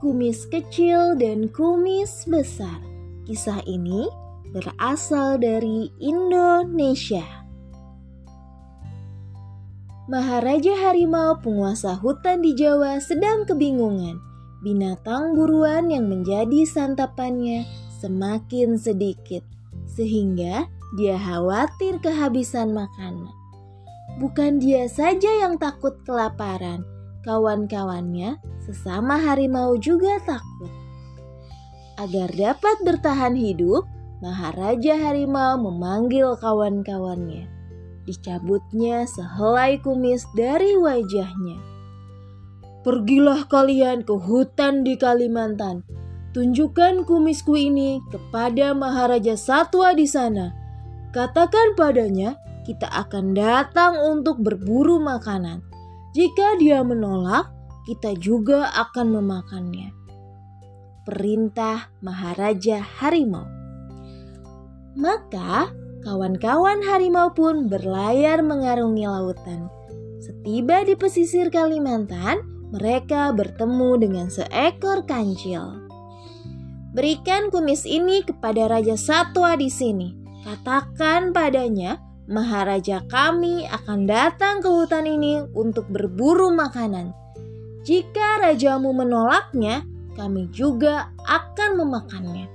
kumis kecil dan kumis besar. Kisah ini berasal dari Indonesia. Maharaja harimau penguasa hutan di Jawa sedang kebingungan. Binatang buruan yang menjadi santapannya semakin sedikit, sehingga dia khawatir kehabisan makanan. Bukan dia saja yang takut kelaparan, kawan-kawannya sesama harimau juga takut. Agar dapat bertahan hidup, Maharaja Harimau memanggil kawan-kawannya. Dicabutnya sehelai kumis dari wajahnya. Pergilah kalian ke hutan di Kalimantan. Tunjukkan kumisku ini kepada Maharaja Satwa di sana. Katakan padanya, kita akan datang untuk berburu makanan. Jika dia menolak, kita juga akan memakannya. Perintah Maharaja Harimau. Maka kawan-kawan harimau pun berlayar mengarungi lautan. Setiba di pesisir Kalimantan, mereka bertemu dengan seekor kancil. Berikan kumis ini kepada Raja Satwa di sini. Katakan padanya, Maharaja kami akan datang ke hutan ini untuk berburu makanan. Jika rajamu menolaknya, kami juga akan memakannya.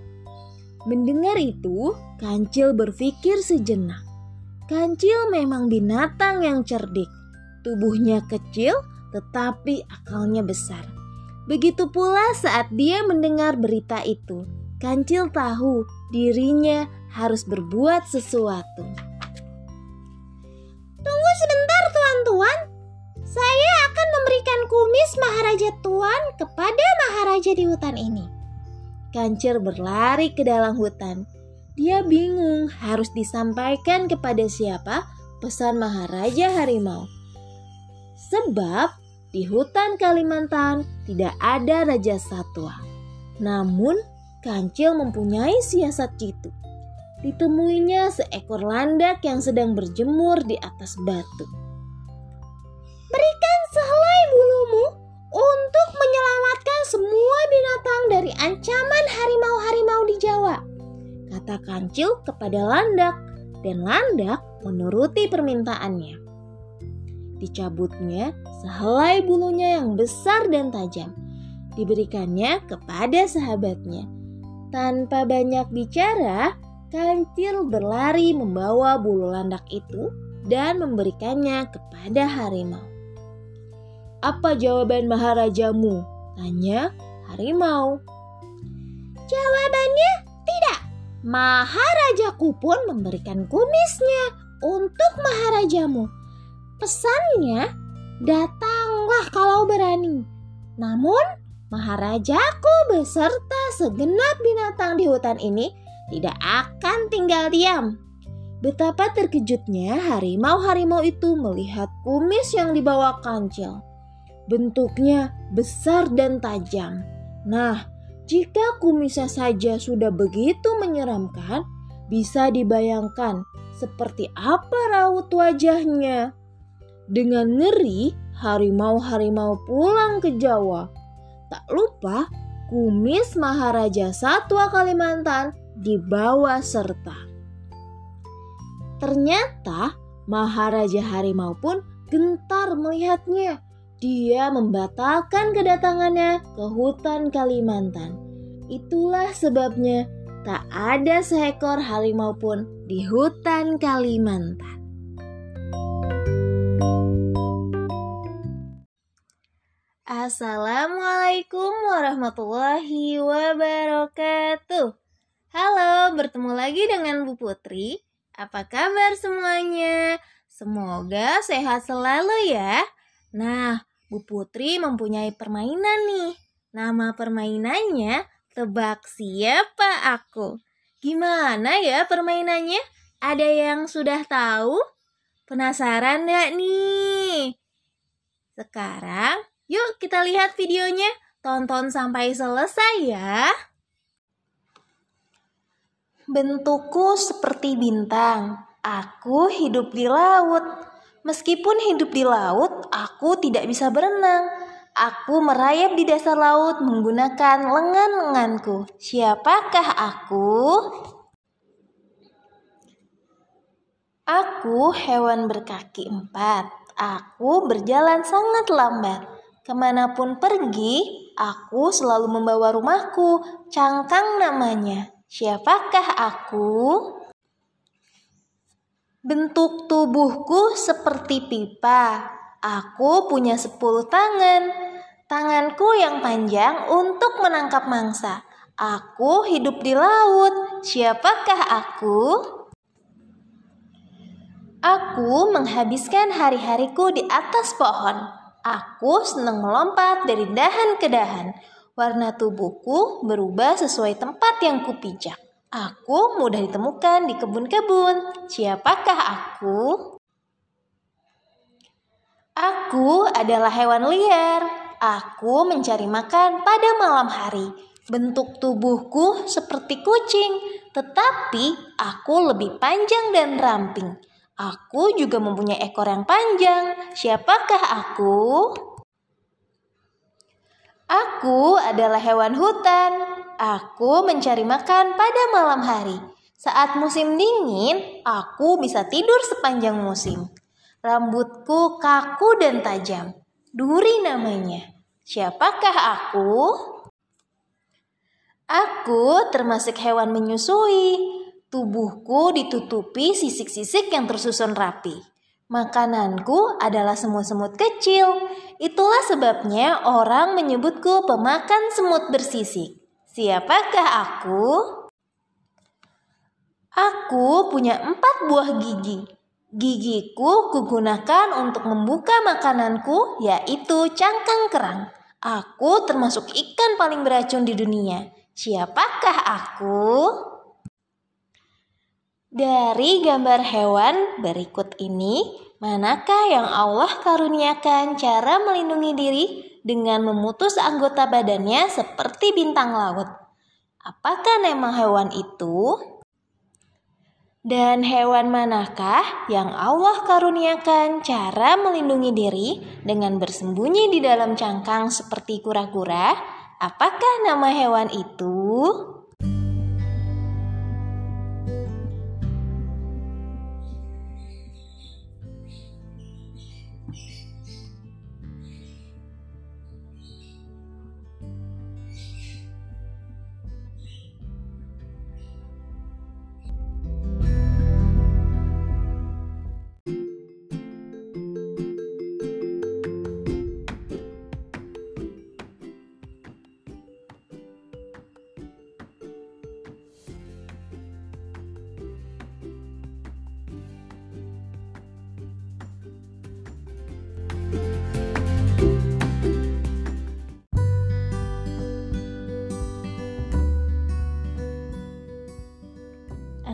Mendengar itu, Kancil berpikir sejenak. Kancil memang binatang yang cerdik. Tubuhnya kecil, tetapi akalnya besar. Begitu pula saat dia mendengar berita itu, Kancil tahu dirinya harus berbuat sesuatu. Tuan-tuan. Saya akan memberikan kumis Maharaja Tuan kepada Maharaja di hutan ini. Kancil berlari ke dalam hutan. Dia bingung harus disampaikan kepada siapa pesan Maharaja Harimau. Sebab di hutan Kalimantan tidak ada raja satwa. Namun Kancil mempunyai siasat jitu. Ditemuinya seekor landak yang sedang berjemur di atas batu. Dari ancaman harimau-harimau di Jawa. Kata Kancil kepada Landak dan Landak menuruti permintaannya. Dicabutnya sehelai bulunya yang besar dan tajam. Diberikannya kepada sahabatnya. Tanpa banyak bicara, Kancil berlari membawa bulu landak itu dan memberikannya kepada harimau. Apa jawaban Maharajamu? Tanya harimau. Jawabannya tidak. Maharajaku pun memberikan kumisnya untuk Maharajamu. Pesannya, datanglah kalau berani. Namun, Maharajaku beserta segenap binatang di hutan ini tidak akan tinggal diam. Betapa terkejutnya harimau-harimau itu melihat kumis yang dibawa kancil. Bentuknya besar dan tajam. Nah, jika kumisnya saja sudah begitu menyeramkan, bisa dibayangkan seperti apa raut wajahnya. Dengan ngeri, harimau-harimau pulang ke Jawa. Tak lupa, kumis Maharaja Satwa Kalimantan dibawa serta. Ternyata Maharaja Harimau pun gentar melihatnya dia membatalkan kedatangannya ke hutan Kalimantan. Itulah sebabnya tak ada seekor harimau pun di hutan Kalimantan. Assalamualaikum warahmatullahi wabarakatuh. Halo, bertemu lagi dengan Bu Putri. Apa kabar semuanya? Semoga sehat selalu ya. Nah, Bu Putri mempunyai permainan nih. Nama permainannya Tebak Siapa Aku. Gimana ya permainannya? Ada yang sudah tahu? Penasaran gak nih? Sekarang, yuk kita lihat videonya. Tonton sampai selesai ya. Bentukku seperti bintang. Aku hidup di laut. Meskipun hidup di laut, aku tidak bisa berenang. Aku merayap di dasar laut menggunakan lengan-lenganku. Siapakah aku? Aku hewan berkaki empat. Aku berjalan sangat lambat. Ke mana pun pergi, aku selalu membawa rumahku. Cangkang namanya. Siapakah aku? Bentuk tubuhku seperti pipa. Aku punya sepuluh tangan. Tanganku yang panjang untuk menangkap mangsa. Aku hidup di laut. Siapakah aku? Aku menghabiskan hari-hariku di atas pohon. Aku senang melompat dari dahan ke dahan. Warna tubuhku berubah sesuai tempat yang kupijak. Aku mudah ditemukan di kebun-kebun. Siapakah aku? Aku adalah hewan liar. Aku mencari makan pada malam hari. Bentuk tubuhku seperti kucing, tetapi aku lebih panjang dan ramping. Aku juga mempunyai ekor yang panjang. Siapakah aku? Aku adalah hewan hutan. Aku mencari makan pada malam hari. Saat musim dingin, aku bisa tidur sepanjang musim. Rambutku kaku dan tajam. Duri namanya. Siapakah aku? Aku termasuk hewan menyusui. Tubuhku ditutupi sisik-sisik yang tersusun rapi. Makananku adalah semut-semut kecil. Itulah sebabnya orang menyebutku pemakan semut bersisik. Siapakah aku? Aku punya empat buah gigi. Gigiku kugunakan untuk membuka makananku, yaitu cangkang kerang. Aku termasuk ikan paling beracun di dunia. Siapakah aku? Dari gambar hewan berikut ini, manakah yang Allah karuniakan cara melindungi diri dengan memutus anggota badannya seperti bintang laut? Apakah nama hewan itu? Dan hewan manakah yang Allah karuniakan cara melindungi diri dengan bersembunyi di dalam cangkang seperti kura-kura? Apakah nama hewan itu?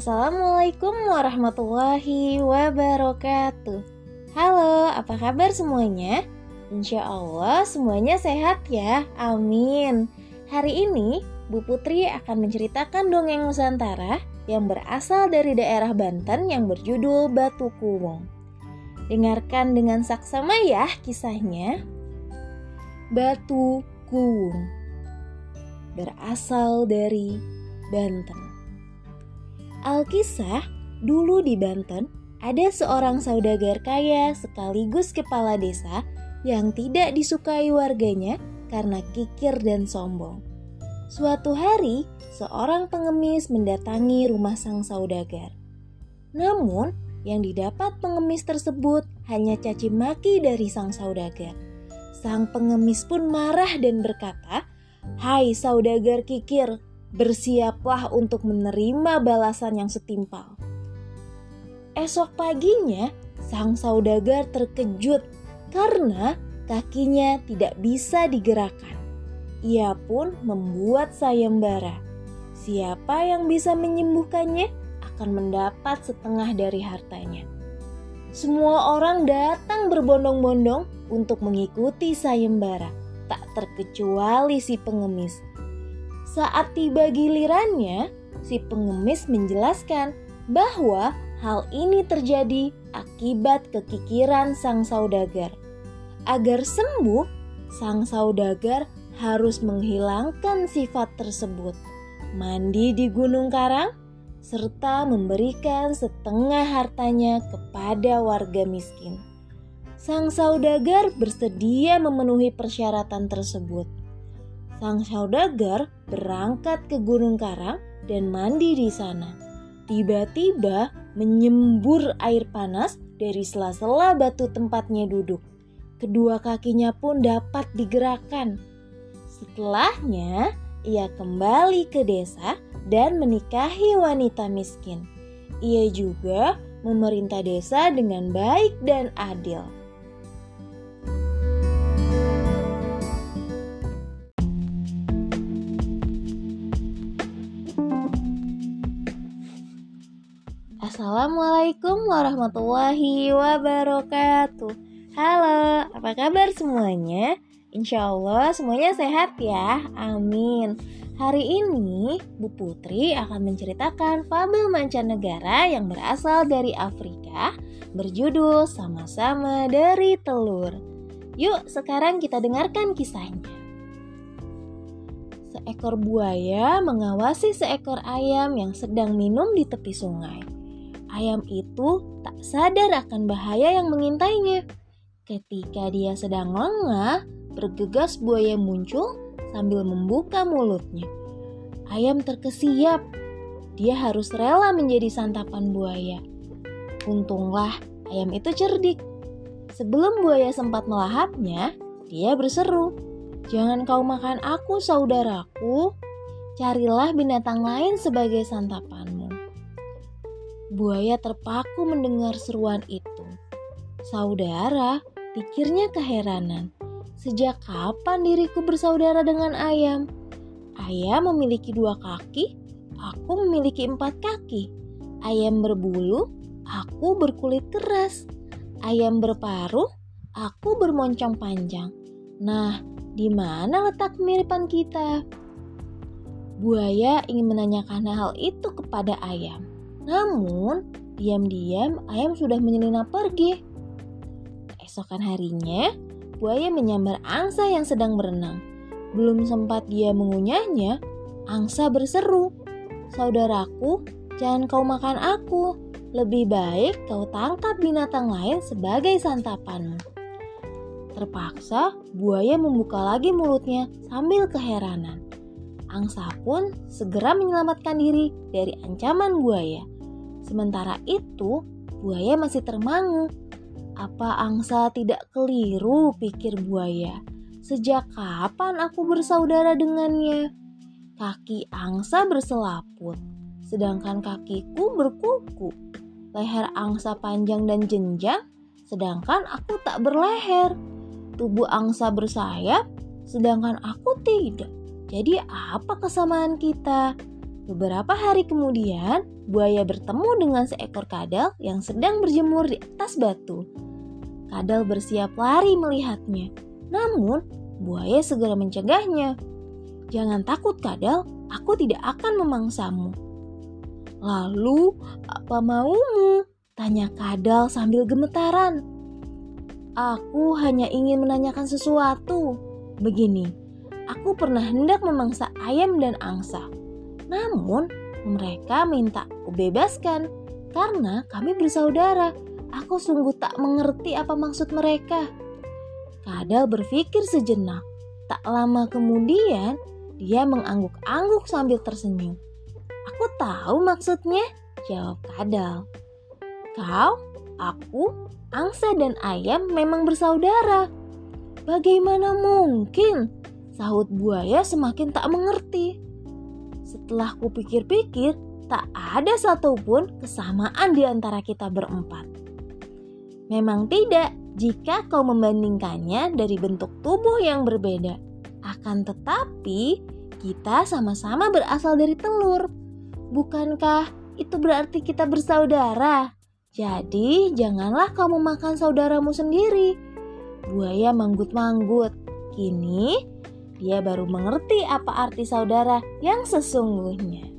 Assalamualaikum warahmatullahi wabarakatuh. Halo, apa kabar semuanya? Insya Allah semuanya sehat ya, amin. Hari ini Bu Putri akan menceritakan dongeng Nusantara yang berasal dari daerah Banten yang berjudul Batu Kuwung. Dengarkan dengan saksama ya kisahnya. Batu Kuwung berasal dari Banten. Alkisah, dulu di Banten, ada seorang saudagar kaya sekaligus kepala desa yang tidak disukai warganya karena kikir dan sombong. Suatu hari, seorang pengemis mendatangi rumah sang saudagar. Namun, yang didapat pengemis tersebut hanya caci maki dari sang saudagar. Sang pengemis pun marah dan berkata, "Hai saudagar kikir, bersiaplah untuk menerima balasan yang setimpal. Esok paginya, sang saudagar terkejut karena kakinya tidak bisa digerakkan. Ia pun membuat sayembara. Siapa yang bisa menyembuhkannya akan mendapat setengah dari hartanya. Semua orang datang berbondong-bondong untuk mengikuti sayembara, tak terkecuali si pengemis saat tiba gilirannya, si pengemis menjelaskan bahwa hal ini terjadi akibat kekikiran sang saudagar. Agar sembuh, sang saudagar harus menghilangkan sifat tersebut, mandi di Gunung Karang, serta memberikan setengah hartanya kepada warga miskin. Sang saudagar bersedia memenuhi persyaratan tersebut. Sang saudagar berangkat ke Gunung Karang dan mandi di sana. Tiba-tiba menyembur air panas dari sela-sela batu tempatnya duduk. Kedua kakinya pun dapat digerakkan. Setelahnya, ia kembali ke desa dan menikahi wanita miskin. Ia juga memerintah desa dengan baik dan adil. Assalamualaikum warahmatullahi wabarakatuh. Halo, apa kabar semuanya? Insya Allah semuanya sehat ya, amin. Hari ini Bu Putri akan menceritakan fabel mancanegara yang berasal dari Afrika berjudul Sama-sama dari Telur. Yuk sekarang kita dengarkan kisahnya. Seekor buaya mengawasi seekor ayam yang sedang minum di tepi sungai ayam itu tak sadar akan bahaya yang mengintainya. Ketika dia sedang lengah, bergegas buaya muncul sambil membuka mulutnya. Ayam terkesiap. Dia harus rela menjadi santapan buaya. Untunglah ayam itu cerdik. Sebelum buaya sempat melahapnya, dia berseru, "Jangan kau makan aku, saudaraku. Carilah binatang lain sebagai santapanmu." Buaya terpaku mendengar seruan itu. Saudara, pikirnya keheranan. Sejak kapan diriku bersaudara dengan ayam? Ayam memiliki dua kaki, aku memiliki empat kaki. Ayam berbulu, aku berkulit keras. Ayam berparuh, aku bermoncong panjang. Nah, di mana letak kemiripan kita? Buaya ingin menanyakan hal itu kepada ayam. Namun, diam-diam ayam sudah menyelinap pergi. Keesokan harinya, buaya menyambar angsa yang sedang berenang. Belum sempat dia mengunyahnya, angsa berseru, "Saudaraku, jangan kau makan aku. Lebih baik kau tangkap binatang lain sebagai santapanmu." Terpaksa, buaya membuka lagi mulutnya sambil keheranan. Angsa pun segera menyelamatkan diri dari ancaman buaya. Sementara itu, buaya masih termangu. Apa angsa tidak keliru, pikir buaya. Sejak kapan aku bersaudara dengannya? Kaki angsa berselaput, sedangkan kakiku berkuku. Leher angsa panjang dan jenjang, sedangkan aku tak berleher. Tubuh angsa bersayap, sedangkan aku tidak. Jadi apa kesamaan kita? Beberapa hari kemudian, buaya bertemu dengan seekor kadal yang sedang berjemur di atas batu. Kadal bersiap lari melihatnya, namun buaya segera mencegahnya. Jangan takut kadal, aku tidak akan memangsamu. Lalu, apa maumu? Tanya kadal sambil gemetaran. Aku hanya ingin menanyakan sesuatu. Begini, aku pernah hendak memangsa ayam dan angsa namun, mereka minta aku bebaskan karena kami bersaudara. Aku sungguh tak mengerti apa maksud mereka. Kadal berpikir sejenak. Tak lama kemudian, dia mengangguk-angguk sambil tersenyum. Aku tahu maksudnya, jawab Kadal. Kau, aku, angsa dan ayam memang bersaudara. Bagaimana mungkin? Sahut buaya semakin tak mengerti. Setelah kupikir-pikir, tak ada satupun kesamaan di antara kita berempat. Memang tidak jika kau membandingkannya dari bentuk tubuh yang berbeda. Akan tetapi, kita sama-sama berasal dari telur. Bukankah itu berarti kita bersaudara? Jadi, janganlah kau memakan saudaramu sendiri. Buaya manggut-manggut. Kini, dia baru mengerti apa arti saudara yang sesungguhnya.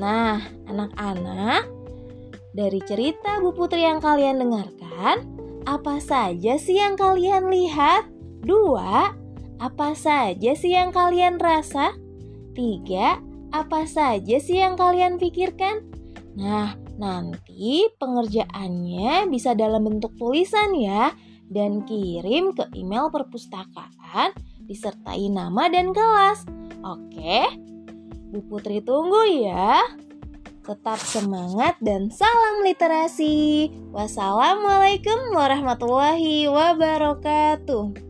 Nah, anak-anak, dari cerita Bu Putri yang kalian dengarkan, apa saja sih yang kalian lihat? Dua, apa saja sih yang kalian rasa? Tiga, apa saja sih yang kalian pikirkan? Nah, nanti pengerjaannya bisa dalam bentuk tulisan ya dan kirim ke email perpustakaan disertai nama dan kelas. Oke? Bu Putri tunggu ya. Tetap semangat dan salam literasi. Wassalamualaikum warahmatullahi wabarakatuh.